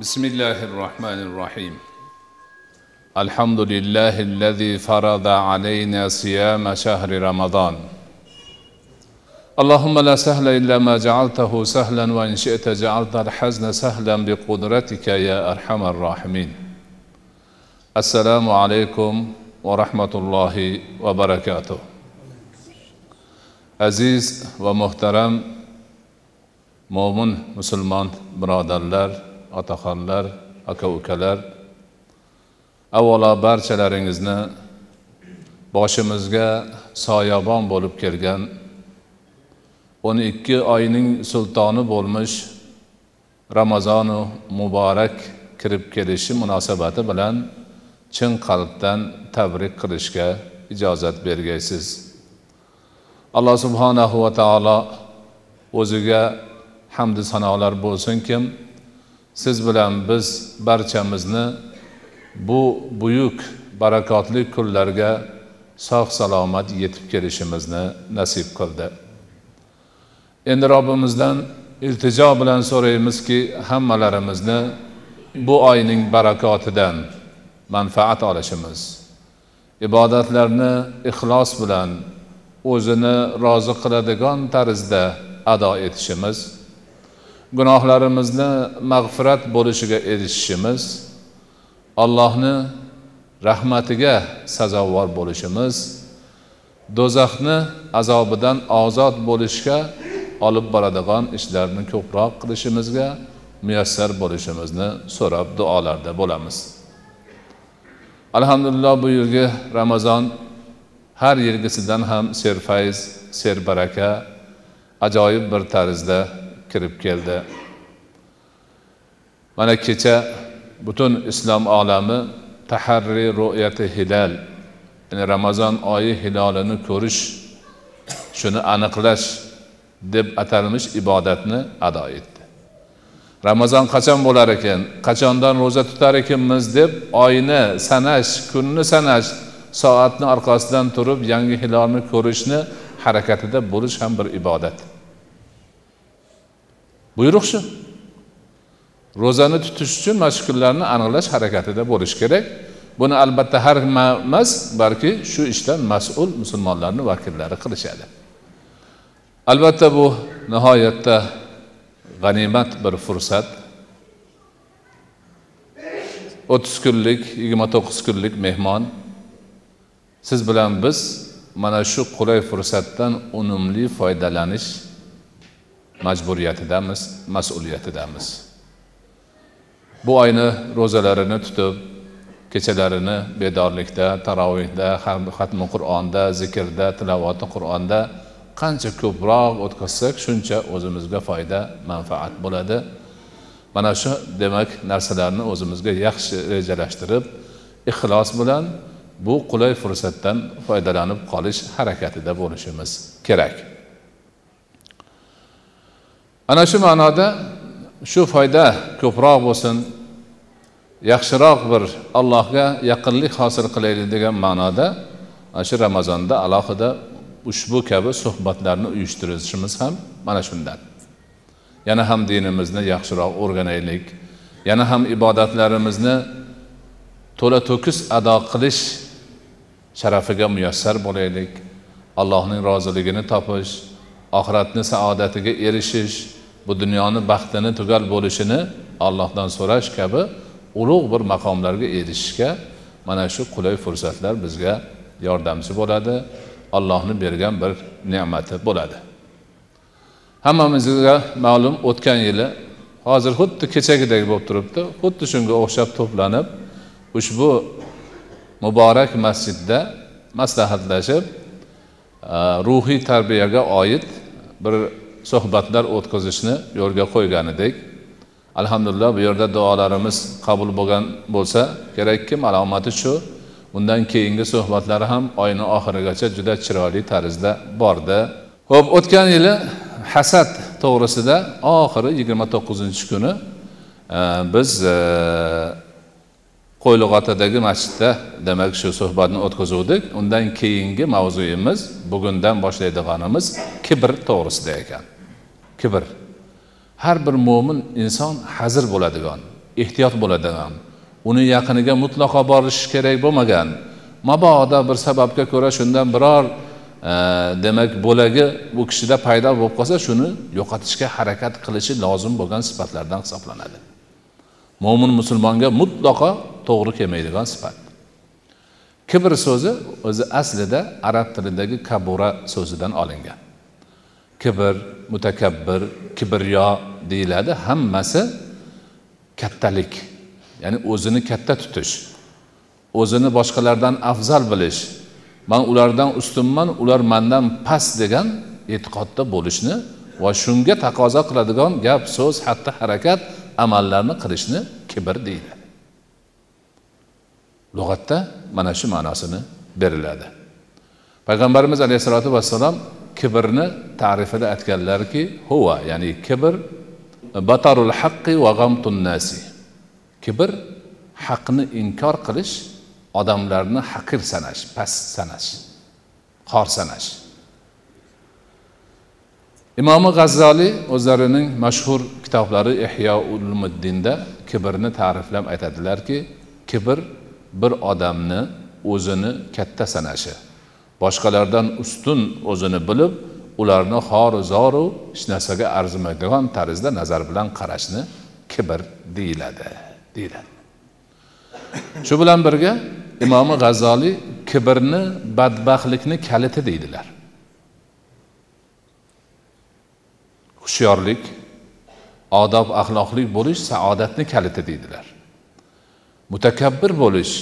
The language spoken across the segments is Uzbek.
بسم الله الرحمن الرحيم الحمد لله الذي فرض علينا صيام شهر رمضان اللهم لا سهل الا ما جعلته سهلا وان شئت جعلت الحزن سهلا بقدرتك يا ارحم الراحمين السلام عليكم ورحمه الله وبركاته aziz va muhtaram mo'min musulmon birodarlar otaxonlar aka ukalar avvalo barchalaringizni boshimizga soyabon bo'lib kelgan o'n ikki oyning sultoni bo'lmish ramazonu muborak kirib kelishi munosabati bilan chin qalbdan tabrik qilishga ijozat bergaysiz. Alloh subhanahu va taolo o'ziga hamdu sanolar bo'lsinkim siz bilan biz barchamizni bu buyuk barakotli kunlarga sog' salomat yetib kelishimizni nasib qildi. Endi robbimizdan iltijo bilan so'raymizki hammalarimizni bu oyning barakotidan manfaat olishimiz ibodatlarni ixlos bilan o'zini rozi qiladigan tarzda ado etishimiz gunohlarimizni mag'firat bo'lishiga erishishimiz allohni rahmatiga sazovor bo'lishimiz do'zaxni azobidan ozod bo'lishga olib boradigan ishlarni ko'proq qilishimizga muyassar bo'lishimizni so'rab duolarda bo'lamiz. Alhamdulillah bu yilgi ramazon har yilgisidan ham serfayz serbaraka ajoyib bir tarzda kirib keldi. Mana kecha butun islom olami taharri ro'yati hilal ya'ni ramazon oyi hilolini ko'rish shuni aniqlash deb atalmish ibodatni ado etdi. Ramazon qachon bo'lar ekan qachondan ro'za tutar ekanmiz deb oyni sanash kunni sanash soatni orqasidan turib yangi hilolni ko'rishni harakatida bo'lish ham bir ibodat. Buyruq shu ro'zani tutish uchun mana shu kunlarni aniqlash harakatida bo'lish kerak. Buni albatta har emas balki shu ishdan mas'ul musulmonlarni vakillari qilishadi. Albatta bu nihoyatda g'animat bir fursat. O'ttiz kunlik yigirma to'qqiz kunlik mehmon. Siz bilan biz mana shu qulay fursatdan unumli foydalanish majburiyatidamiz mas'uliyatidamiz. Bu oyni ro'zalarini tutib kechalarini bedorlikda tarovehda xatmi qur'onda zikrda tilovati qur'onda qancha ko'proq o'tkazsak shuncha o'zimizga foyda manfaat bo'ladi. Mana shu demak narsalarni o'zimizga yaxshi rejalashtirib ixlos bilan bu qulay fursatdan foydalanib qolish harakatida bo'lishimiz kerak. Ana shu ma'noda shu foyda ko'proq bo'lsin yaxshiroq bir allohga yaqinlik hosil qilaylik degan ma'noda ana shu ramazonda alohida ushbu kabi suhbatlarni uyushtirishimiz ham mana shundan. Yana ham dinimizni yaxshiroq o'rganaylik yana ham ibodatlarimizni to'la to'kis ado qilish sharafiga muyassar bo'laylik allohning roziligini topish oxiratni saodatiga erishish bu dunyoni baxtini tugal bo'lishini allohdan so'rash kabi ulug' bir maqomlarga erishishga mana shu qulay fursatlar bizga yordamchi bo'ladi allohni bergan bir ne'mati bo'ladi. Hammamizga ma'lum o'tgan yili hozir xuddi kechagidek bo'lib turibdi xuddi shunga o'xshab to'planib ushbu muborak masjidda maslahatlashib eh, ruhiy tarbiyaga oid bir suhbatlar o'tkazishni yo'lga qo'ygan edik alhamdulillah bu yerda duolarimiz qabul bo'lgan bo'lsa kerakki alomati shu. Undan keyingi suhbatlari ham oyni oxirigacha juda chiroyli tarzda bordi. Ho'p o'tgan yili hasad to'g'risida oxiri yigirma to'qqizinchi kuni e, biz e, qo'ylig'otadagi masjidda demak shu suhbatni o'tkazuvdik. Undan keyingi mavzuyimiz bugundan boshlaydiganimiz kibr to'g'risida ekan. Kibr. Har bir mo'min inson hazir bo'ladigan ehtiyot bo'ladigan uni yaqiniga mutlaqo borish kerak bo'lmagan mabodo bir sababga ko'ra shundan biror e, demak bo'lagi bu kishida paydo bo'lib qolsa shuni yo'qotishga harakat qilishi lozim bo'lgan sifatlardan hisoblanadi. Mo'min musulmonga mutlaqo to'g'ri kelmaydigan sifat. Kibr so'zi o'zi aslida arab tilidagi kabura so'zidan olingan. Kibr mutakabbir kibriyo deyiladi hammasi kattalik ya'ni o'zini katta tutish o'zini boshqalardan afzal bilish man ulardan ustunman ular mandan past degan e'tiqodda bo'lishni va shunga taqozo qiladigan gap so'z xatti harakat amallarni qilishni kibr deyiladi lug'atda mana shu ma'nosini beriladi. Payg'ambarimiz alayhissalotu vassalom kibrni ta'rifida aytganlarki huva ya'ni kibr batarul haqqi va g'amtun nasi kibr haqni inkor qilish odamlarni haqir sanash past sanash xor sanash. Imomi g'azzoliy o'zlarining mashhur kitoblari ihyo ulmuddinda kibrni ta'riflab aytadilarki kibr bir odamni o'zini katta sanashi. Boshqalardan ustun o'zini bilib ularni xoru zoru hech narsaga arzimaydigan tarzda nazar bilan qarashni kibr deyiladi deyiladi. Shu bilan birga imomi g'azzoliy kibrni badbaxtlikni kaliti deydilar. Hushyorlik odob axloqli bo'lish saodatni kaliti deydilar. Mutakabbir bo'lish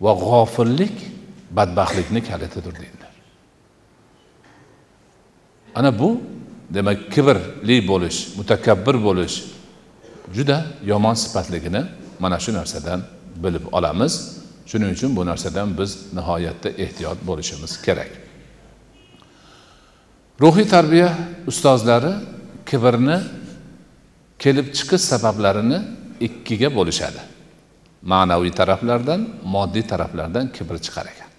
va g'ofillik badbaxtlikni kalitidir deydilar. Ana bu demak kibrli bo'lish mutakabbir bo'lish juda yomon sifatligini mana shu narsadan bilib olamiz. Shuning uchun bu narsadan biz nihoyatda ehtiyot bo'lishimiz kerak. Ruhiy tarbiya ustozlari kibrni kelib chiqish sabablarini ikkiga bo'lishadi. Ma'naviy taraflardan moddiy taraflardan kibr chiqar ekan.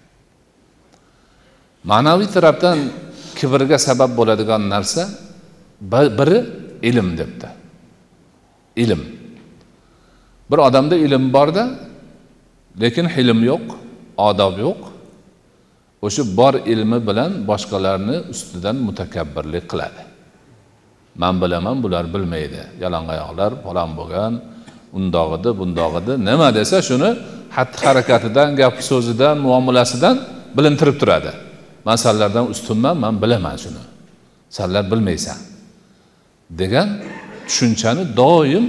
Ma'naviy tarafdan kibrga sabab bo'ladigan narsa biri ilm debdi. Ilm. Bir odamda ilm borda lekin hilm yo'q odob yo'q. O'sha bor ilmi bilan boshqalarni ustidan mutakabbirlik qiladi. Man bilaman bular bilmaydi. Yalangoyoqlar falon bo'lgan undoq edi bundoq edi nima desa shuni xatti harakatidan gap so'zidan muomalasidan bilintirib turadi. Man sanlardan ustunman man bilaman shuni. Sanlar bilmaysan. Degan tushunchani doim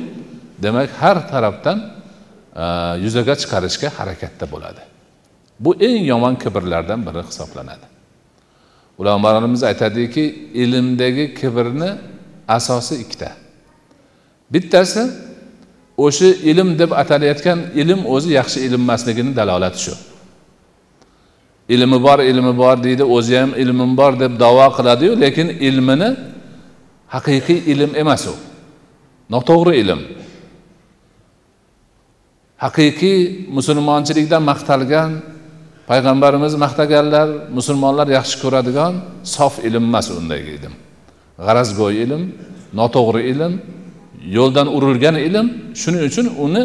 demak har tarafdan e, yuzaga chiqarishga harakatda bo'ladi. Bu eng yomon kibrlardan biri hisoblanadi. Ulamolarimiz aytadiki ilmdagi kibrni asosi ikkita. Bittasi o'sha ilm deb atalayotgan ilm o'zi yaxshi ilm emasligini dalolati shu. Ilmi bor ilmi bor deydi o'zi ham ilmim bor deb davo qiladiyu lekin ilmini haqiqiy ilm emas u. Noto'g'ri ilm. Haqiqiy musulmonchilikdan maqtalgan payg'ambarimiz maqtaganlar musulmonlar yaxshi ko'radigan sof ilm emas undagi ilm. G'arazgo'y ilm noto'g'ri ilm yo'ldan urilgan ilm shuning uchun uni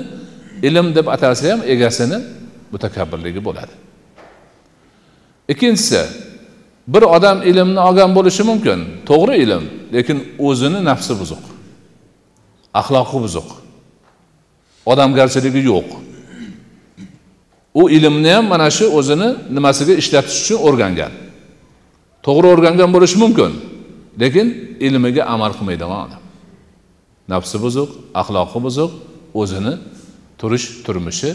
ilm deb atalsa ham egasini mutakabbirligi bo'ladi. Ikkinchisi bir odam ilmni olgan bo'lishi mumkin to'g'ri ilm lekin o'zini nafsi buzuq axloqi buzuq odamgarchiligi yo'q. U ilmni ham mana shu o'zini nimasiga ishlatish uchun o'rgangan. To'g'ri o'rgangan bo'lishi mumkin lekin ilmiga amal qilmaydigan odam. Nafsi buzuq axloqi buzuq o'zini turish turmushi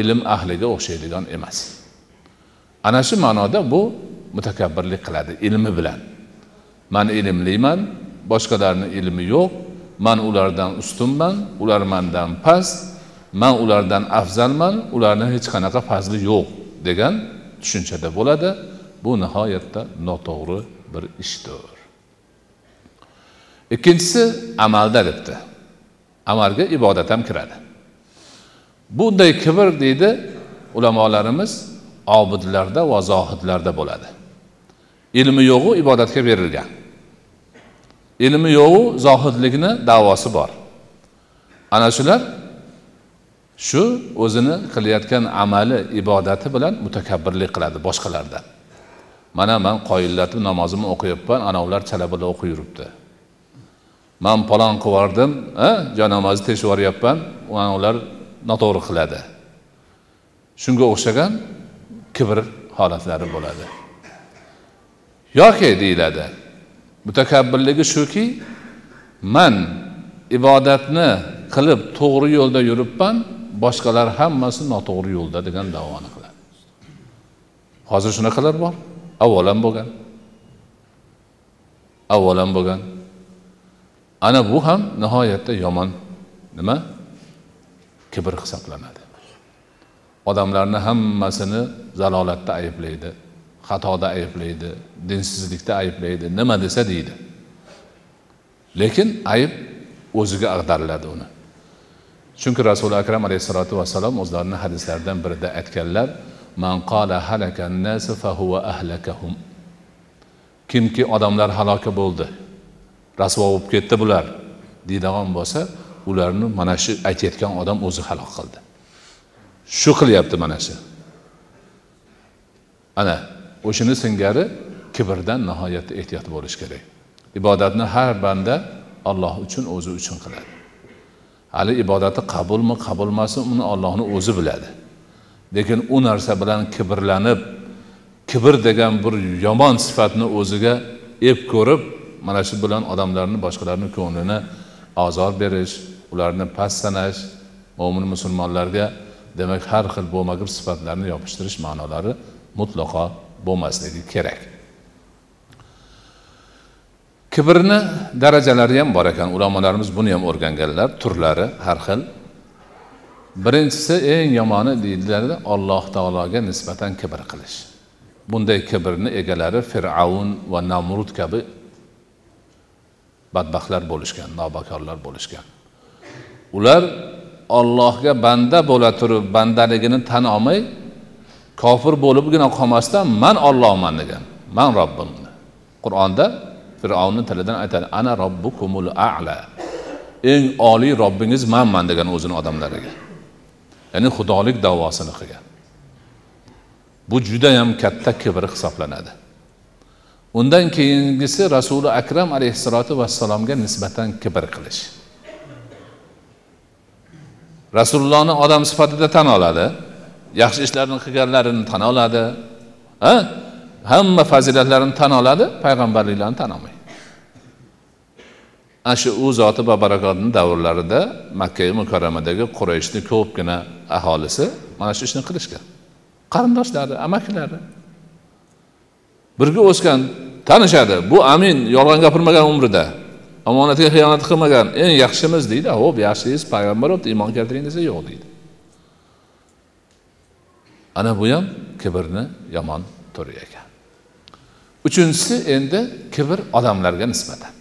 ilm ahliga o'xshaydigan emas. Ana shu ma'noda bu mutakabbirlik qiladi ilmi bilan. Man ilmliman boshqalarni ilmi yo'q man ulardan ustunman ular mandan past man ulardan afzalman ularni hech qanaqa fazli yo'q degan tushunchada bo'ladi. Bu nihoyatda noto'g'ri bir ishdir. Ikkinchisi amalda debdi amalga ibodat ham kiradi. Bunday kibr deydi ulamolarimiz obidlarda va zohidlarda bo'ladi. Ilmi yo'g'u ibodatga berilgan. Ilmi yo'g'u zohidlikni davosi bor. Ana shular shu o'zini qilayotgan amali ibodati bilan mutakabbirlik qiladi boshqalardan. Mana man qoyillatib namozimni o'qiyapman anavilar chala bila o'qib yuribdi man palon qilib yubordim jonamozni teshib yuboryapman ular noto'g'ri qiladi. Shunga o'xshagan kibr holatlari bo'ladi. Yoki deyiladi mutakabbirligi shuki man ibodatni qilib to'g'ri yo'lda yuribman boshqalar hammasi noto'g'ri yo'lda degan davoni qiladi hozir shunaqalar bor. Avvalam bo'lgan. Avvalam bo'lgan. Ana bu ham nihoyatda yomon. Nima? Kibr hisoblanadi. Odamlarni hammasini zalolatda ayblaydi xatoda ayblaydi dinsizlikda ayblaydi nima desa deydi. Lekin ayb o'ziga ag'dariladi uni. Chunki rasuli akram alayhissalotu vassalom o'zlarini hadislaridan birida aytganlar man qala halakan nasu fahuva ahlakahum. Kimki odamlar haloka bo'ldi rasvo bo'lib ketdi bular. Deydigan bo'lsa ularni mana shu aytayotgan odam o'zi halok qildi. Shu qilyapti mana shu. Ana o'shani singari kibrdan nihoyatda ehtiyot bo'lish kerak. Ibodatni har banda olloh uchun o'zi uchun qiladi. Hali ibodati qabulmi qabulmasmi uni ollohni o'zi biladi. Lekin u narsa bilan kibrlanib kibr degan bir yomon sifatni o'ziga ep ko'rib mana shu bilan odamlarni boshqalarni ko'nglini ozor berish ularni past sanash mo'min musulmonlarga demak har xil bo'lmag'ur sifatlarni yopishtirish ma'nolari mutlaqo bo'lmasligi kerak. Kibrni darajalari ham bor ekan. Ulamolarimiz buni ham o'rganganlar. Turlari har xil. Birinchisi eng yomoni deydilarda alloh taologa nisbatan kibr qilish. Bunday kibrni egalari fir'avn va namrud kabi badbaxtlar bo'lishgan nobakorlar bo'lishgan. Ular ollohga banda bo'la turib bandaligini tan olmay kofir bo'libgina qolmasdan man ollohman degan man robbim qur'onda fir'avnni tilidan aytadi ana robbukumul a'la eng oliy robbingiz manman degan o'zini odamlariga. Ya'ni xudolik davosini qilgan. Bu judayam katta kibr hisoblanadi. Undan keyingisi rasuli akram alayhissalotu vassalomga nisbatan kibr qilish. Rasulullohni odam sifatida tan oladi yaxshi ishlarni qilganlarini tan oladi ha? Hamma fazilatlarini tan oladi payg'ambarliklarni tan olmaydi. Ana shu u zoti babarakotni davrlarida makka mukarramadagi qurayshni ko'pgina aholisi mana shu ishni qilishgan. Qarindoshlari amakilari birga o'sgan tanishadi. Bu amin yolg'on gapirmagan umrida. Omonatga xiyonat qilmagan eng yaxshimiz deydi. Ho'p yaxshingiz payg'ambar bo'libdi iymon keltiring desa yo'q deydi. Ana bu ham kibrni yomon turi ekan. Uchinchisi endi kibr odamlarga nisbatan.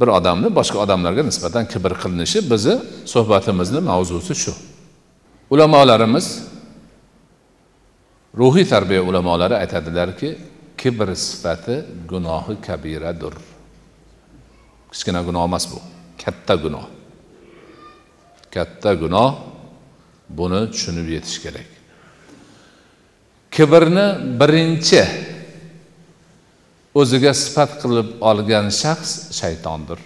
Bir odamni boshqa odamlarga nisbatan kibr qilinishi bizni suhbatimizni mavzusi shu. Ulamolarimiz ruhiy tarbiya ulamolari aytadilarki kibr sifati gunohi kabiradir kichkina gunoh emas bu katta gunoh. Katta gunoh buni tushunib yetish kerak. Kibrni birinchi o'ziga sifat qilib olgan shaxs shaytondir.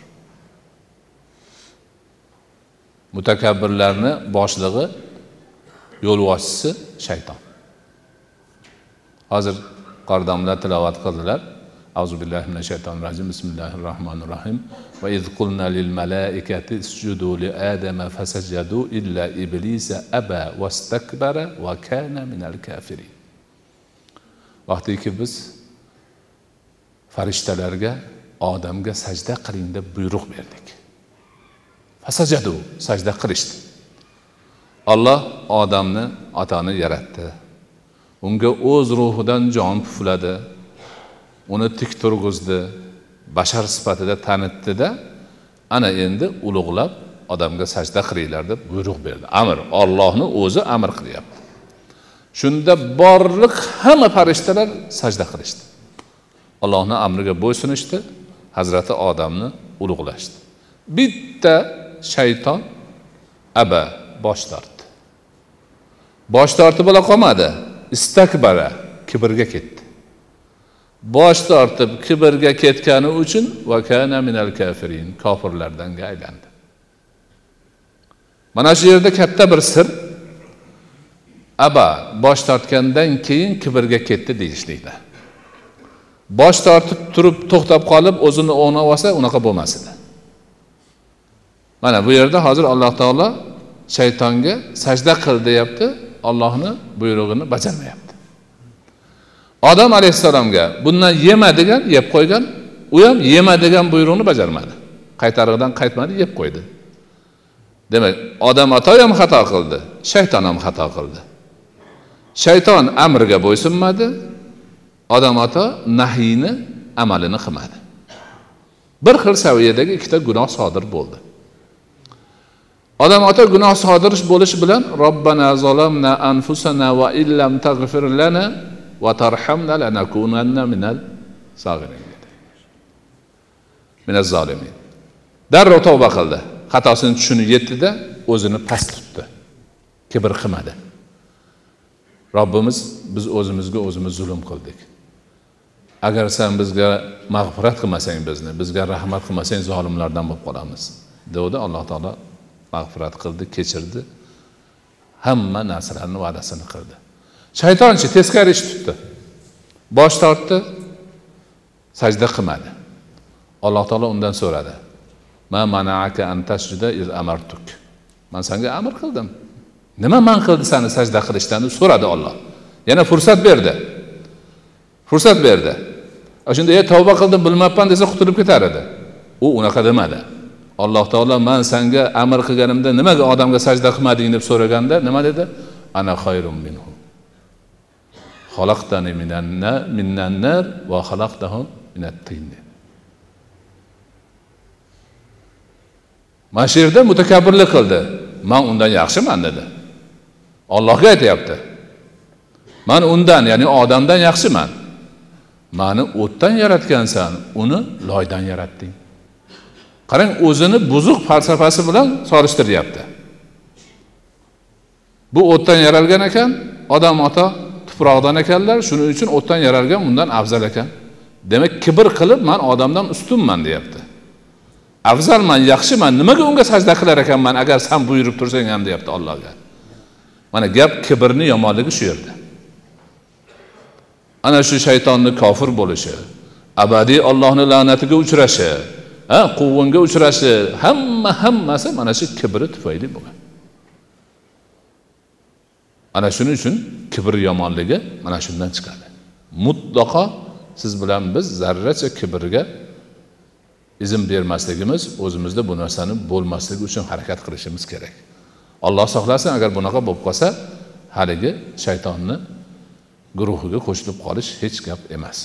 Mutakabbirlarni boshlig'i yo'lboshchisi shayton. hozir qordamlar tilovat qildilar أعوذ بالله من الشيطان الرجيم بسم الله الرحمن الرحيم وإذ قلنا للملائكة اسجدوا لآدم فسجدوا إلا إبليس أبى واستكبر وكان من الكافرين vaqtiki biz farishtalarga odamga sajda qiling deb buyruq berdik fasajadu sajda qilishdi olloh odamni otani yaratdi Unga o'z ruhidan jon pufladi uni tik turg'izdi bashar sifatida tanitdida ana endi ulug'lab odamga sajda qilinglar deb buyruq berdi. Amr ollohni o'zi amr qilyapti. Shunda borliq hamma farishtalar sajda qilishdi. Allohni amriga bo'ysunishdi hazrati odamni ulug'lashdi. Bitta shayton aba bosh tortdi. Bosh tortib bo'la qolmadi. Istakbara kibrga ketdi. Bosh tortib kibrga ketgani uchun vakana minal kafirin kofirlardan aylandi. Mana shu yerda katta bir sir. Aba bosh tortgandan keyin kibrga ketdi deyishlikda. Bosh tortib turib to'xtab qolib o'zini o'nab olsa unaqa bo'lmas edi. Mana bu yerda hozir alloh taolo shaytonga sajda qil deyapti. Ollohni buyrug'ini bajarmayapti. Odam alayhissalomga bundan yema degan yeb qo'ygan u ham yema degan buyruqni bajarmadi. Qaytarig'idan qaytmadi yeb qo'ydi. Demak odam ato ham xato qildi shayton ham xato qildi. Shayton amriga bo'ysunmadi odam ato nahiyni amalini qilmadi. Bir xil saviyadagi ikkita gunoh sodir bo'ldi. Odam ota gunoh sodir bo'lishi bilan robbana zolamna anfusana va illam tag'fir lana va tarhamna lanakunanna minal sag'irin dedi minaz zolimin darrov tavba qildi. Xatosini tushunib yetdida o'zini past tutdi. Kibr qilmadi. Robbimiz biz o'zimizga o'zimiz zulm qildik. Agar san bizga mag'firat qilmasang bizni bizga rahmat qilmasang zolimlardan bo'lib qolamiz. Devdi alloh taolo mag'firat qildi kechirdi. Hamma narsalarni va'dasini qildi. Shaytonchi teskari ish tutdi. Bosh tortdi. Sajda qilmadi. Alloh taolo undan so'radi. Ma manaaka an tasjuda iz amartuk. Man senga amr qildim. Nima man qildi sani sajda qilishdan? deb so'radi olloh yana fursat berdi. Fursat berdi. Shunda e tavba qildim bilmabman desa qutulib ketar edi. U unaqa demadi. Alloh taolo man sanga amr qilganimda nimaga odamga sajda qilmading? deb so'raganda nima dedi? Ana xayrum minhu. Xalaqtani minan nar va xalaqtahu minat tin. mana shu yerda mutakabbirlik qildi. Man undan yaxshiman dedi. Ollohga aytyapti. Man undan ya'ni odamdan yaxshiman. Mani o'tdan yaratgansan uni loydan yaratding qarang o'zini buzuq falsafasi bilan solishtiryapti. Bu o'tdan yaralgan ekan odam ota tuproqdan ekanlar shuning uchun o'tdan yaralgan undan afzal ekan. Demak kibr qilib man odamdan ustunman deyapti. Afzalman yaxshiman nimaga unga sajda qilar ekanman agar san buyurib tursang ham deyapti allohga. Mana gap kibrni yomonligi shu yerda. Ana shu shaytonni kofir bo'lishi abadiy ollohni la'natiga uchrashi ha quvg'inga uchrashi hamma hammasi mana shu kibri tufayli bo'lgan. Ana shuning uchun kibr yomonligi mana shundan chiqadi. Mutlaqo siz bilan biz zarracha kibrga izn bermasligimiz o'zimizda bu narsani bo'lmasligi uchun harakat qilishimiz kerak. Alloh saqlasin agar bunaqa bo'lib qolsa haligi shaytonni guruhiga qo'shilib qolish hech gap emas.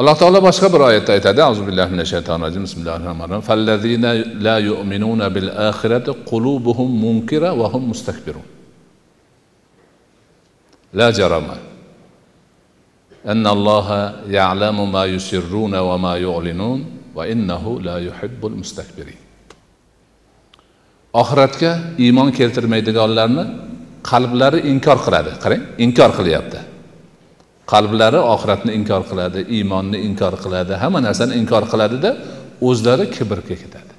alloh taolo boshqa bir oyatda aytadi azu billahi minash shaytonir rojim bismillahi rohmanir rohim fallazina la yu'minuna bil oxirati qulubuhum munkira va hum mustakbirun la jarama أن الله يعلم ما يسرون وما يعلنون وإنه لا يحب المستكبرين oxiratga iymon keltirmaydiganlarni qalblari inkor qiladi qarang inkor qilyapti Qalblari oxiratni inkor qiladi iymonni inkor qiladi hamma narsani inkor qiladida o'zlari kibrga ketadi.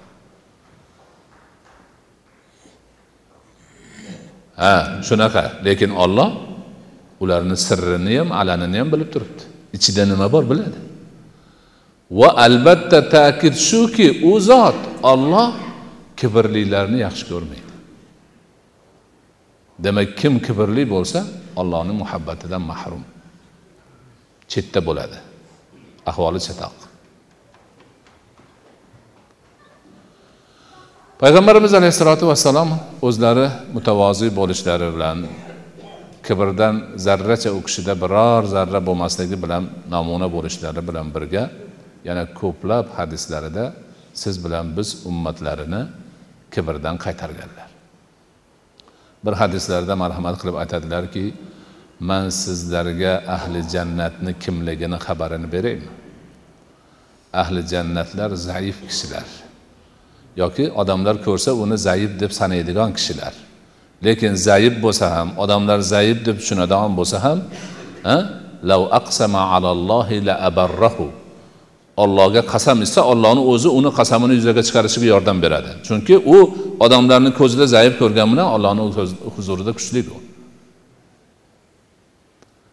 Ha shunaqa lekin olloh ularni sirrini ham alanini ham bilib turibdi. Ichida nima bor biladi. Va albatta ta'kid shuki u zot olloh kibrlilarni yaxshi ko'rmaydi. Demak kim kibrli bo'lsa ollohni muhabbatidan mahrum. Chetda bo'ladi. Ahvoli chatoq. Payg'ambarimiz alayhissalotu vassalom o'zlari mutavoziy bo'lishlari bilan kibrdan zarracha u kishida biror zarra bo'lmasligi bilan namuna bo'lishlari bilan birga yana ko'plab hadislarida siz bilan biz ummatlarini kibrdan qaytarganlar. Bir hadislarida marhamat qilib aytadilarki man sizlarga ahli jannatni kimligini xabarini beraymi? Ahli jannatlar zaif kishilar. Yoki odamlar ko'rsa uni zaif deb sanaydigan kishilar. Lekin zaif bo'lsa ham odamlar zaif deb tushunadigan bo'lsa ham lav aqsama alallohi la abarrahu. Ollohga qasam ichsa ollohni o'zi uni qasamini yuzaga chiqarishiga yordam beradi. Chunki u odamlarni ko'zida zaif ko'rgan bilan ollohni huzurida kuchli u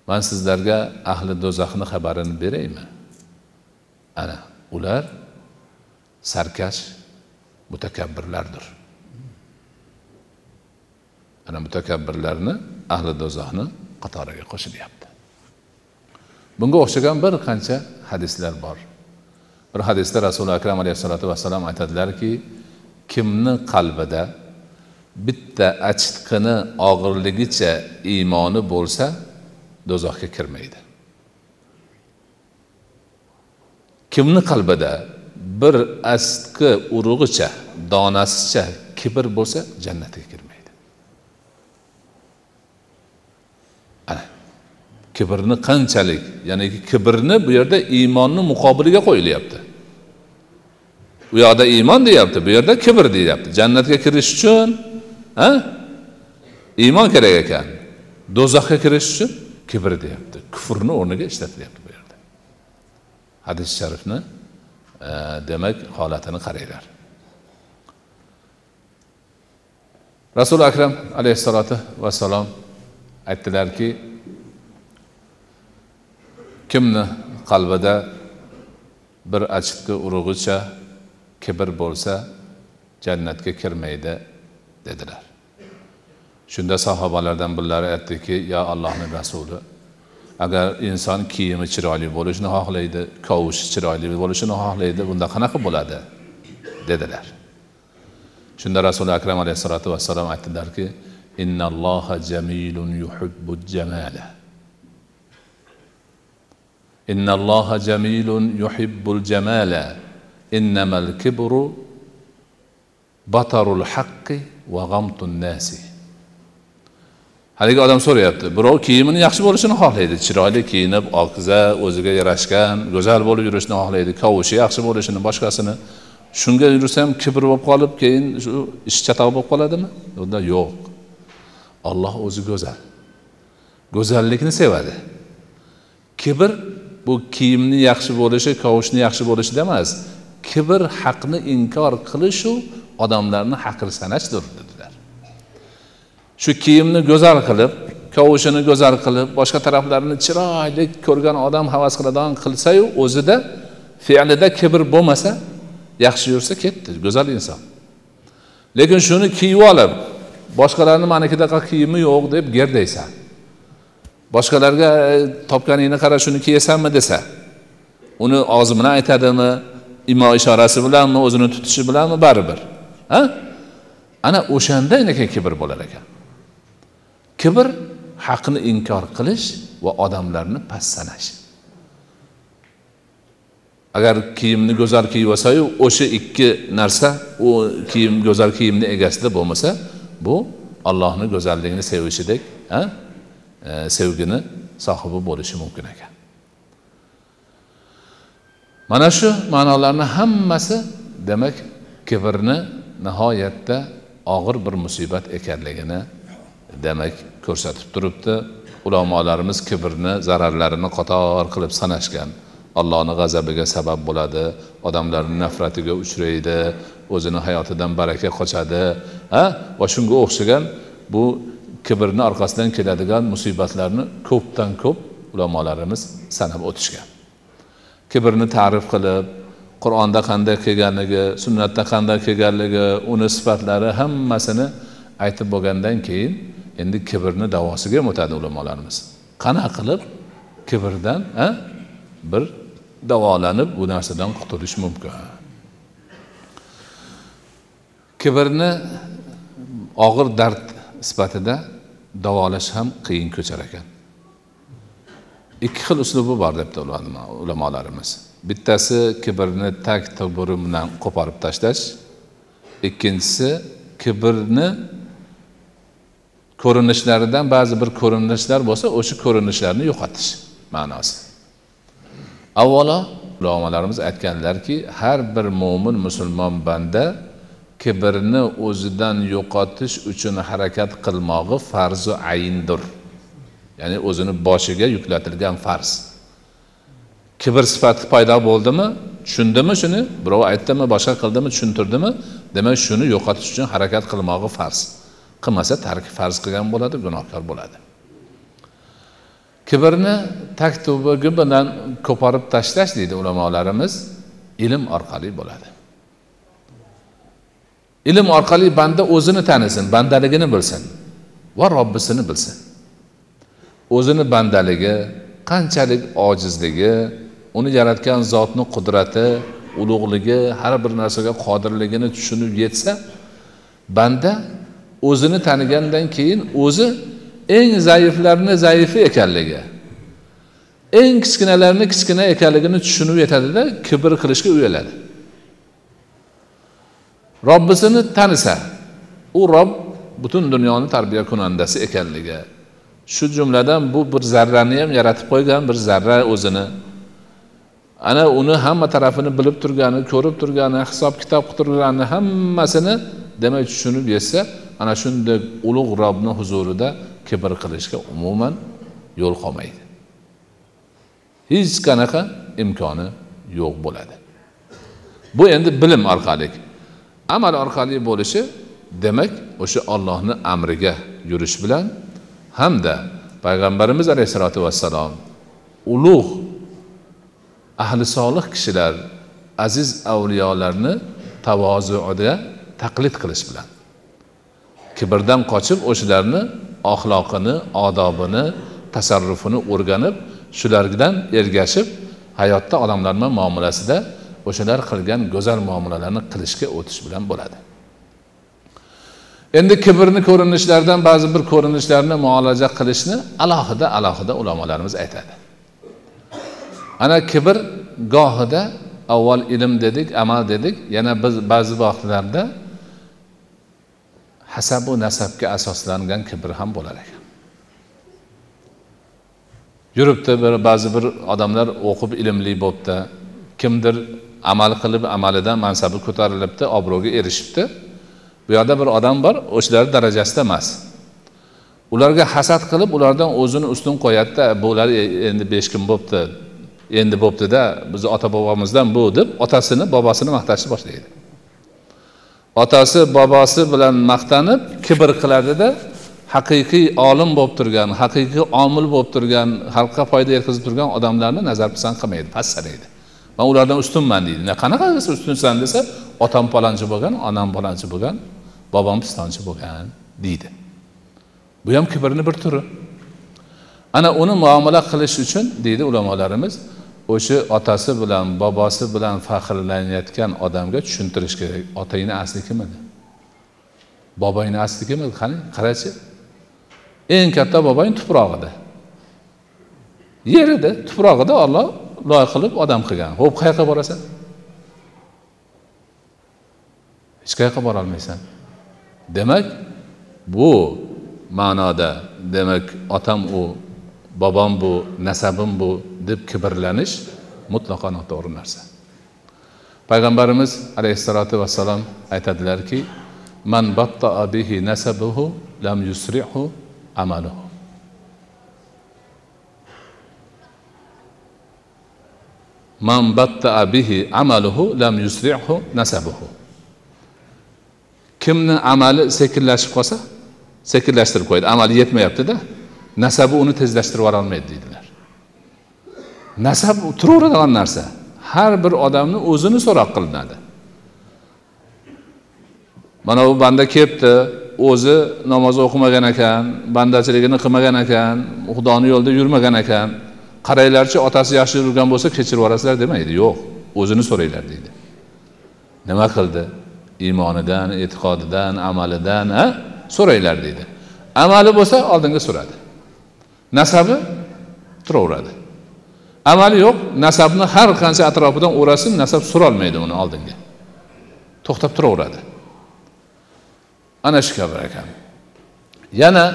man sizlarga ahli do'zaxni xabarini beraymi? Ana ular sarkash mutakabbirlardir. Ana mutakabbirlarni ahli do'zaxni qatoriga qo'shilyapti. Bunga o'xshagan bir qancha hadislar bor. Bir hadisda rasuli akram alayhissalotu vassalom aytadilarki kimni qalbida bitta achitqini og'irligicha iymoni bo'lsa do'zaxga kirmaydi. Kimni qalbida bir astqi urug'icha donasicha kibr bo'lsa jannatga kirmaydi. Ana kibrni qanchalik ya'ni kibrni bu yerda iymonni muqobiliga qo'yilyapti. U yoqda iymon deyapti bu yerda kibr deyapti. Jannatga kirish uchun a iymon kerak ekan. Do'zaxga kirish uchun. Kibr deyapti kufrni o'rniga ishlatilyapti bu yerda hadis sharifni e, demak holatini qaranglar rasuli akram alayhissalotu vassalom aytdilarki kimni qalbida bir achitqi urug'icha kibr bo'lsa jannatga kirmaydi dedilar shunda sahobalardan birlari aytdiki yo allohni rasuli agar inson kiyimi chiroyli bo'lishini xohlaydi kovushi chiroyli bo'lishini xohlaydi bunda qanaqa bo'ladi? dedilar. Shunda rasuli akram alayhissalotu vassalom aytdilarki innalloha jamilun yuhibbu jamala. Innalloha jamilun yuhibbul jamala. Innamal kibru batarul haqqi va g'amtun nasi. Haligi odam so'rayapti birov kiyimini yaxshi bo'lishini xohlaydi chiroyli kiyinib okiza o'ziga yarashgan go'zal bo'lib yurishni xohlaydi kovushi yaxshi bo'lishini boshqasini. Shunga yursa ham kibr bo'lib qolib keyin shu ish chatoq bo'lib qoladimi? Unda yo'q. Olloh o'zi go'zal. Go'zallikni sevadi. Kibr bu kiyimni yaxshi bo'lishi kovushni yaxshi bo'lishida emas. Kibr haqni inkor qilishu odamlarni haqir sanashdir. Shu kiyimni go'zal qilib kavushini go'zal qilib boshqa taraflarini chiroyli ko'rgan odam havas qiladigan qilsayu o'zida fe'lida kibr bo'lmasa yaxshi yursa ketdi go'zal inson. Lekin shuni kiyib olib boshqalarni manikidaqa kiyimi yo'q deb gerdaysan boshqalarga e, topganingni qara shuni kiyasanmi desa uni og'zi bilan aytadimi imo ishorasi bilanmi o'zini tutishi bilanmi baribir ha? Ana o'shanda keyin kibr bo'lar ekan. Kibr haqni inkor qilish va odamlarni past sanash agar kiyimni go'zal kiyib olsayu o'sha ikki narsa u kiyim go'zal kiyimni egasida bo'lmasa bu allohni go'zalligini sevishidek e, sevgini sohibi bo'lishi mumkin ekan. Mana shu ma'nolarni hammasi demak kibrni nihoyatda og'ir bir musibat ekanligini demak ko'rsatib turibdi ulamolarimiz kibrni zararlarini qator qilib sanashgan. Allohni g'azabiga sabab bo'ladi odamlarni nafratiga uchraydi o'zini hayotidan baraka qochadi. Ha? Va shunga o'xshagan bu kibrni orqasidan keladigan musibatlarni ko'pdan ko'p ulamolarimiz sanab o'tishgan. Kibrni ta'rif qilib qur'onda qanday kelganligi sunnatda qanday kelganligi uni sifatlari hammasini aytib bo'lgandan keyin endi kibrni davosiga ham o'tadi ulamolarimiz. Qanaqa qilib kibrdan bir davolanib bu narsadan qutulish mumkin? Kibrni og'ir dard sifatida davolash ham qiyin ko'char ekan. Ikki xil uslubi bor debdi ulamolarimiz. Bittasi kibrni tag tuburi bilan qo'porib tashlash ikkinchisi kibrni ko'rinishlaridan ba'zi bir ko'rinishlar bo'lsa o'sha ko'rinishlarni yo'qotish ma'nosi. Avvalo ulamolarimiz aytganlarki har bir mo'min musulmon banda kibrni o'zidan yo'qotish uchun harakat qilmog'i farzu ayindir. Ya'ni o'zini boshiga yuklatilgan farz. Kibr sifati paydo bo'ldimi? Tushundimi shuni? Birov aytdimi boshqa qildimi tushuntirdimi? Demak shuni yo'qotish uchun harakat qilmog'i farz. Qilmasa tark farz qilgan bo'ladi gunohkor bo'ladi. Kibrni taktubugi bilan ko'parib tashlash deydi ulamolarimiz ilm orqali bo'ladi. Ilm orqali banda o'zini tanisin bandaligini bilsin va robbisini bilsin. O'zini bandaligi qanchalik ojizligi uni yaratgan zotni qudrati ulug'ligi har bir narsaga qodirligini tushunib yetsa banda o'zini tanigandan keyin o'zi eng zaiflarni zaifi ekanligi eng kichkinalarni kichkina ekanligini tushunib yetadida kibr qilishga uyaladi. Robbisini tanisa u rob butun dunyoni tarbiya kunandasi ekanligi shu jumladan bu bir zarrani ham yaratib qo'ygan bir zarra o'zini. Ana uni hamma tarafini bilib turgani ko'rib turgani hisob kitob qilib turgani hammasini demak tushunib yetsa ana shunday ulug' robni huzurida kibr qilishga umuman yo'l qolmaydi. Hech qanaqa imkoni yo'q bo'ladi. Bu endi bilim orqali. Amal orqali bo'lishi demak o'sha ollohni amriga yurish bilan hamda payg'ambarimiz alayhissalotu vassalom ulug' ahli solih kishilar aziz avliyolarni tavozuida taqlid qilish bilan kibrdan qochib o'shalarni axloqini odobini tasarrufini o'rganib shulardan ergashib hayotda odamlar bilan muomalasida o'shalar qilgan go'zal muomalalarni qilishga o'tish bilan bo'ladi. Endi kibrni ko'rinishlaridan ba'zi bir ko'rinishlarni muolaja qilishni alohida alohida ulamolarimiz aytadi. Ana kibr gohida avval ilm dedik amal dedik. Yana biz ba'zi vaqtlarda hasabu nasabga asoslangan kibr ham bo'lar ekan. Yuribdi bir ba'zi bir odamlar o'qib ilmli bo'libdi kimdir amal qilib amalidan mansabi ko'tarilibdi obro'ga erishibdi. Bu yoqda bir odam bor o'shalar darajasida emas. Ularga hasad qilib ulardan o'zini ustun qo'yadida bular e, endi besh kun bo'libdi endi bo'libdida bizni ota bobomizdan bu deb otasini bobosini maqtashni boshlaydi. Otasi bobosi bilan maqtanib kibr qiladida haqiqiy olim bo'lib turgan haqiqiy omil bo'lib turgan xalqqa foyda yetkazib turgan odamlarni nazar pisand qilmaydi past sanaydi man ulardan ustunman deydi. Qanaqa ustunsan desa otam palonchi bo'lgan onam palonchi bo'lgan bobom pistonchi bo'lgan deydi. Bu ham kibrni bir turi. Ana uni muomala qilish uchun deydi ulamolarimiz o'sha otasi bilan bobosi bilan faxrlanayotgan odamga tushuntirish kerak. Otangni asli kim edi? Bobongni asli kim edi? Qani qarachi? Eng katta bobong tuprog'ida. Yerida yer edi tuprog'ida olloh loy qilib odam qilgan. Ho'p qayoqqa borasan? Hech qayoqqa borolmaysan demak bu ma'noda demak otam u bobom bu nasabim bu deb kibrlanish mutlaqo noto'g'ri narsa. Payg'ambarimiz alayhissalotu vassalom aytadilarki man battaa bihi nasabuhu lam yusrihu amaluhu. Man battaa bihi amaluhu lam yusrihu nasabuhu. Kimni amali sekinlashib qolsa sekinlashtirib qo'yadi amali yetmayaptida. Nasabi uni tezlashtirib yuborolmaydi deydilar. Nasab turaveradigan narsa. Har bir odamni o'zini so'roq qilinadi. Mana bu banda kelibdi. O'zi namoz o'qimagan ekan bandachiligini qilmagan ekan xudoni yo'lida yurmagan ekan. Qaranglarchi otasi yaxshi yurgan bo'lsa kechirib yuborasizlar demaydi yo'q o'zini so'ranglar deydi. Nima qildi? Iymonidan e'tiqodidan amalidan a so'ranglar deydi. Amali bo'lsa oldinga suradi nasabi turaveradi. Amali yo'q nasabni har qancha atrofidan o'rasin nasab surolmaydi uni oldinga. To'xtab turaveradi. Ana shu kabi ekan yana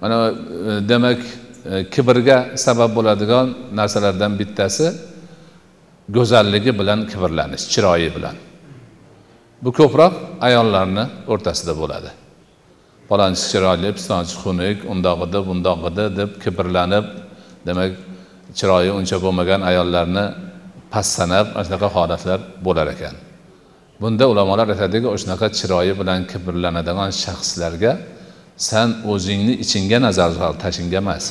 mana e, demak e, kibrga sabab bo'ladigan narsalardan bittasi go'zalligi bilan kibrlanish chiroyi bilan. Bu ko'proq ayollarni o'rtasida bo'ladi. Palonchi chiroyli pistonchi xunuk undoq edi bundoq edi deb kibrlanib demak chiroyi uncha bo'lmagan ayollarni past sanab ana shunaqa holatlar bo'lar ekan. Bunda ulamolar aytadiki o'shanaqa chiroyi bilan kibrlanadigan shaxslarga san o'zingni ichingga nazar sol tashingga emas.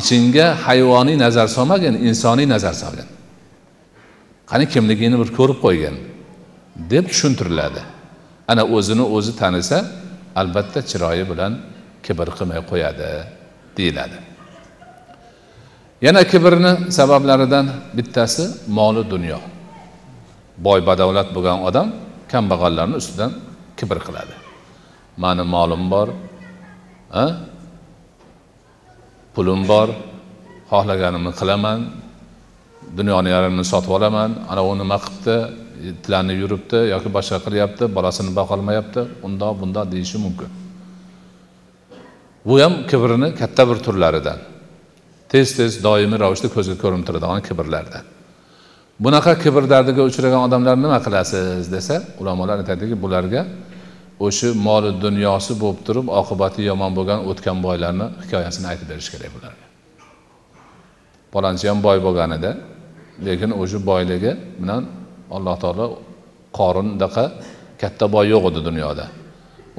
Ichingga hayvoniy nazar solmagin insoniy nazar solgin. Qani kimligingni bir ko'rib qo'ygin deb tushuntiriladi. Ana o'zini o'zi tanisa albatta chiroyi bilan kibr qilmay qo'yadi deyiladi. Yana kibrni sabablaridan bittasi moli dunyo. Boy badavlat bo'lgan odam kambag'allarni ustidan kibr qiladi. Mani molim bor a pulim bor xohlaganimni qilaman dunyoni yarmini sotib olaman ana u nima qilibdi? Tilanib yuribdi yoki boshqa qilyapti bolasini boqolmayapti undoq bundoq deyishi mumkin. Bu ham kibrni katta bir turlaridan. Tez tez doimiy ravishda ko'zga ko'rinib turadigan kibrlardan. Bunaqa kibr dardiga uchragan odamlar nima qilasiz desa ulamolar aytadiki bularga o'sha moli dunyosi bo'lib turib oqibati yomon bo'lgan o'tgan boylarni hikoyasini aytib berish kerak bularga. Palonchi ham boy bo'lganida lekin o'sha boyligi bilan alloh taolo qorindaqa katta boy yo'q edi dunyoda.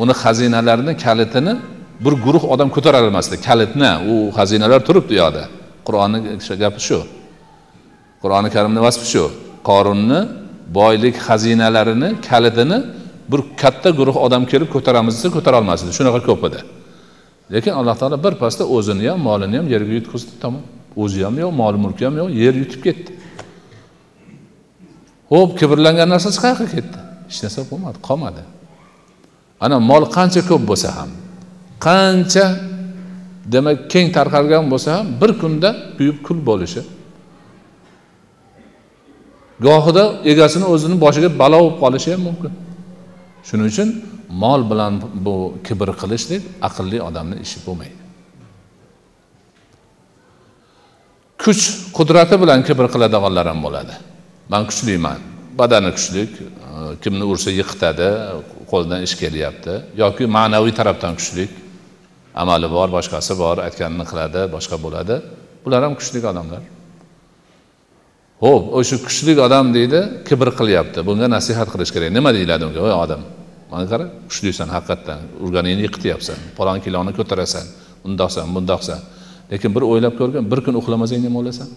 Uni xazinalarini kalitini bir guruh odam ko'tara olmasdi kalitni u xazinalar turibdi u yoqda. Qur'onni gapi shu. Qur'oni karimni vasfi shu. Qorunni boylik xazinalarini kalitini bir katta guruh odam kelib ko'taramiz desa ko'tara olmasdi. Shunaqa ko'p edi. Lekin alloh taolo birpasda o'zini ham molini ham yerga yutqizdi. Tamom. O'zi ham yo'q mol mulki ham yo'q yer yutib ketdi. Ho'p kibrlangan narsasi qayerga ketdi? Hech narsa bo'lmadi qolmadi. Ana mol qancha ko'p bo'lsa ham qancha demak keng tarqalgan bo'lsa ham bir kunda kuyib kul bo'lishi. Gohida egasini o'zini boshiga balo bo'lib qolishi ham mumkin. Shuning uchun mol bilan bu kibr qilishlik aqlli odamni ishi bo'lmaydi. Kuch qudrati bilan kibr qiladiganlar ham bo'ladi. Man kuchliman badani kuchli e, kimni ursa yiqitadi qo'lidan ish kelyapti. Yoki ma'naviy tarafdan kuchli amali bor boshqasi bor aytganini qiladi boshqa bo'ladi. Bular ham kuchli odamlar. Ho'p o'sha kuchli odam deydi kibr qilyapti. Bunga nasihat qilish kerak. Nima deyiladi unga voy odam? Mana qara kuchlisan haqiqatdan urganingni yiqityapsan palon kiloni ko'tarasan. Undoqsan bundoqsan. Lekin bir o'ylab ko'rgin bir kun uxlamasang nima bo'lasan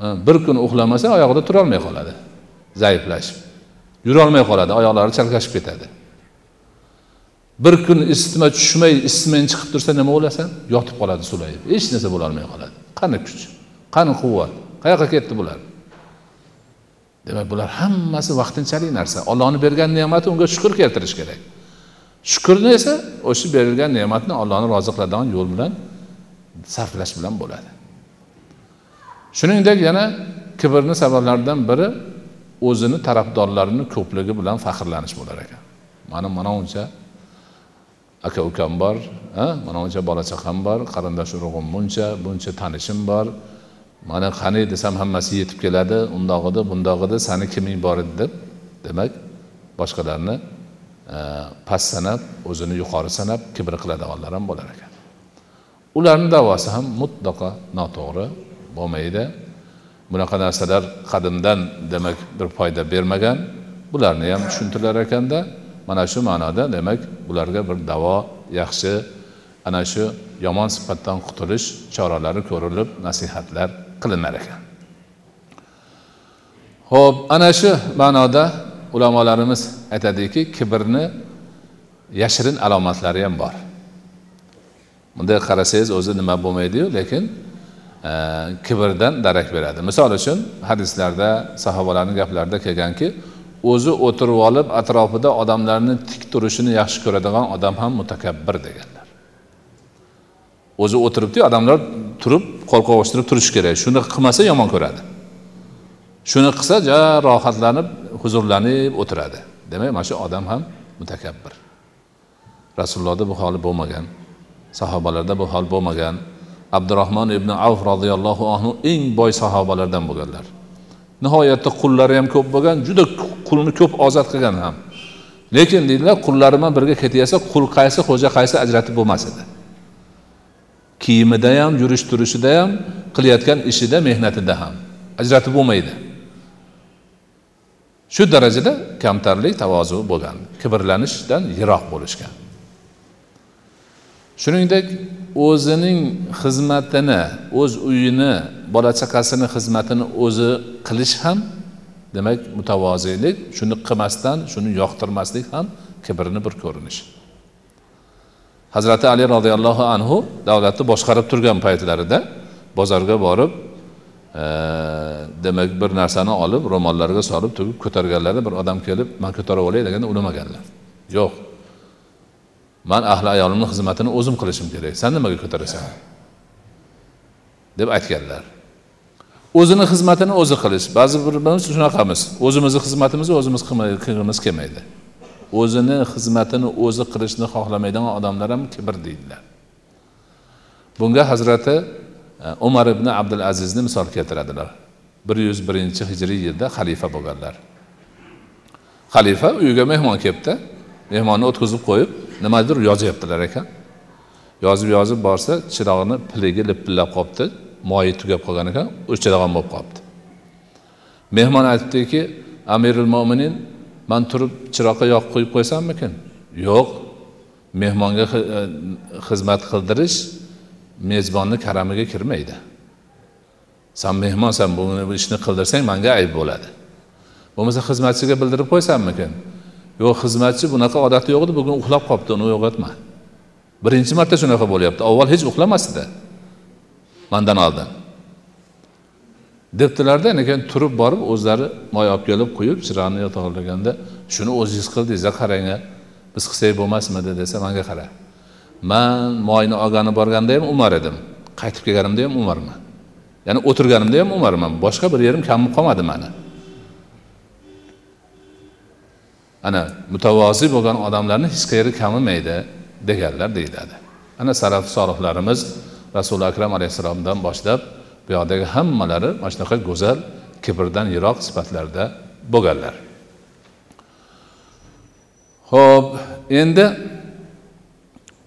bir kun uxlamasa oyog'ida turolmay qoladi. Zaiflashib. Yurolmay qoladi oyoqlari chalkashib ketadi. Bir kun isitma tushmay isitmang chiqib tursa nima bo'lasan? Yotib qoladi sulayib hech narsa bo'lolmay qoladi. Qani kuch? Qani quvvat? Qayoqqa ketdi bular? Demak bular hammasi vaqtinchalik narsa. Ollohni bergan ne'mati unga shukur keltirish kerak. Shukurni esa o'sha berilgan ne'matni ollohni rozi qiladigan yo'l bilan sarflash bilan bo'ladi. Shuningdek yana kibrni sabablaridan biri o'zini tarafdorlarini ko'pligi bilan faxrlanish bo'lar ekan. Mani mana uncha aka ukam bor mana uncha bola chaqam bor qarindosh urug'im buncha buncha tanishim bor. Mana qani desam hammasi yetib keladi undoq edi bundoq edi sani kiming bor edi deb demak boshqalarni e, past sanab o'zini yuqori sanab kibr qiladiganlar ham bo'lar ekan. Ularni davosi ham mutlaqo noto'g'ri. Bo'lmaydi. Bunaqa narsalar qadimdan demak bir foyda bermagan. Bularni ham tushuntirar ekanda mana shu ma'noda demak bularga bir davo yaxshi ana shu yomon sifatdan qutulish choralari ko'rilib nasihatlar qilinar ekan. Ho'p ana shu ma'noda ulamolarimiz aytadiki kibrni yashirin alomatlari ham bor. Bunday qarasangiz o'zi nima bo'lmaydiyu lekin kibrdan darak beradi. Misol uchun hadislarda sahobalarni gaplarida kelganki o'zi o'tirib olib atrofida odamlarni tik turishini yaxshi ko'radigan odam ham mutakabbir deganlar. O'zi o'tiribdi odamlar turib qo'l qovushtirib turishi kerak. Shuni qilmasa yomon ko'radi. Shuni qilsa ja rohatlanib huzurlanib o'tiradi. Demak mana shu odam ham mutakabbir. Rasulullohda bu hol bo'lmagan sahobalarda bu hol bo'lmagan. Abdurahmon ibn avf roziyallohu anhu eng boy sahobalardan bo'lganlar. Nihoyatda qullari ham ko'p bo'lgan juda qulni ko'p ozod qilgan ham. Lekin deydilar qullari bilan birga ketaversa qul qaysi xo'ja qaysi ajratib bo'lmas edi. Kiyimida ham yurish turishida ham qilayotgan ishida mehnatida ham ajratib bo'lmaydi. Shu darajada kamtarlik tavozu bo'lgan kibrlanishdan yiroq bo'lishgan. Shuningdek o'zining xizmatini o'z uyini bola chaqasini xizmatini o'zi qilish ham demak mutavoziylik shuni qilmasdan shuni yoqtirmaslik ham kibrni bir ko'rinishi. Hazrati ali roziyallohu anhu davlatni boshqarib turgan paytlarida bozorga borib e, demak bir narsani olib ro'mollarga solib tugib ko'targanlarida bir odam kelib man ko'tarib olay deganda unamaganlar yo'q man ahli ayolimni xizmatini o'zim qilishim kerak. San nimaga ko'tarasan? deb aytganlar. O'zini xizmatini o'zi qilish. Ba'zi birimiz shunaqamiz. O'zimizni xizmatimizni o'zimiz qilgimiz kelmaydi. O'zini xizmatini o'zi qilishni xohlamaydigan odamlar ham kibr deydilar. Bunga hazrati e, umar ibn abdul azizni misol keltiradilar. Bir yuz birinchi hijriy yilda xalifa bo'lganlar. Xalifa uyiga mehmon kelibdi. Mehmonni o'tkazib qo'yib nimadir yozyaptilar ekan. Yozib yozib borsa chirog'ini piligi lipillab qolibdi moyi tugab qolgan ekan o'chirag'on bo'lib qolibdi mehmon aytibdiki amirul mo'minin man turib chiroqqa yoqib qo'yib qo'ysammikin? Yo'q. Mehmonga e, xizmat qildirish mezbonni karamiga kirmaydi. San mehmonsan bu ishni qildirsang manga ayb bo'ladi. Bo'lmasa xizmatchiga bildirib qo'ysammikin? Yo'q xizmatchi bunaqa odati yo'q edi bugun uxlab qolibdi uni uyg'otma birinchi marta shunaqa bo'lyapti avval hech uxlamasdi mandan oldin. Debdilarda keyin turib borib o'zlari moy olib kelib quyib chiroqni yotoqlaganda shuni o'zingiz qildingiz qarang biz qilsak bo'lmasmidi? desa manga qara. Man moyni olgani borganda ham umar edim qaytib kelganimda ham umarman ya'ni o'tirganimda ham umarman boshqa bir yerim kamib qolmadi mani. Ana mutavozi bo'lgan odamlarni hech qayeri kamimaydi deganlar deyiladi. Ana saraf solihlarimiz rasuli akram alayhissalomdan boshlab bu yoqdagi hammalari mana shunaqa go'zal kibrdan yiroq sifatlarda bo'lganlar. Ho'p endi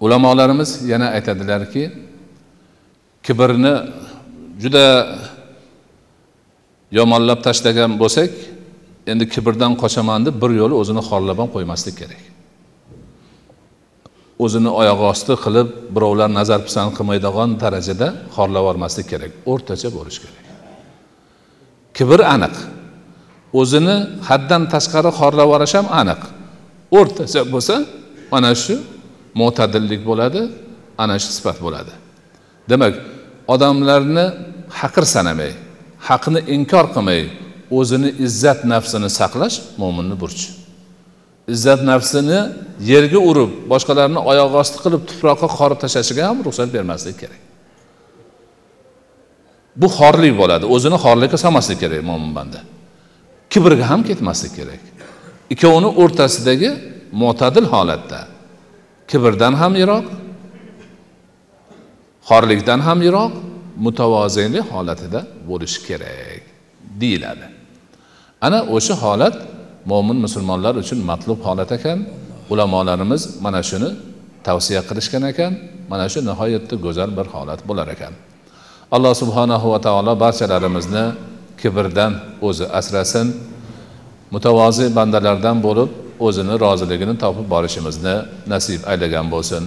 ulamolarimiz yana aytadilarki kibrni juda yomonlab tashlagan bo'lsak endi kibrdan qochaman deb bir yo'li o'zini xorlab ham qo'ymaslik kerak. O'zini oyoq osti qilib birovlar nazar pisand qilmaydigan darajada xorlab yubormaslik kerak o'rtacha bo'lishi kerak. Kibr aniq. O'zini haddan tashqari xorlab yuborish ham aniq. O'rtacha bo'lsa mana shu mo'tadillik bo'ladi ana shu sifat bo'ladi. Demak odamlarni haqir sanamay haqni inkor qilmay o'zini izzat nafsini saqlash mo'minni burchi. Izzat nafsini yerga urib boshqalarni oyoq osti qilib tuproqqa qorib tashlashiga ham ruxsat bermaslik kerak. Bu xorlik bo'ladi o'zini xorlikka solmaslik kerak mo'min banda. Kibrga ham ketmaslik kerak. Ikkovini o'rtasidagi mo'tadil holatda. Kibrdan ham yiroq xorlikdan ham yiroq mutavoziylik holatida bo'lishi kerak deyiladi. Ana o'sha holat mo'min musulmonlar uchun matlub holat ekan. Ulamolarimiz mana shuni tavsiya qilishgan ekan. Mana shu nihoyatda go'zal bir holat bo'lar ekan. Alloh subhanahu va taolo barchalarimizni kibrdan o'zi asrasin. Mutavozi bandalardan bo'lib o'zini roziligini topib borishimizni nasib aylagan bo'lsin.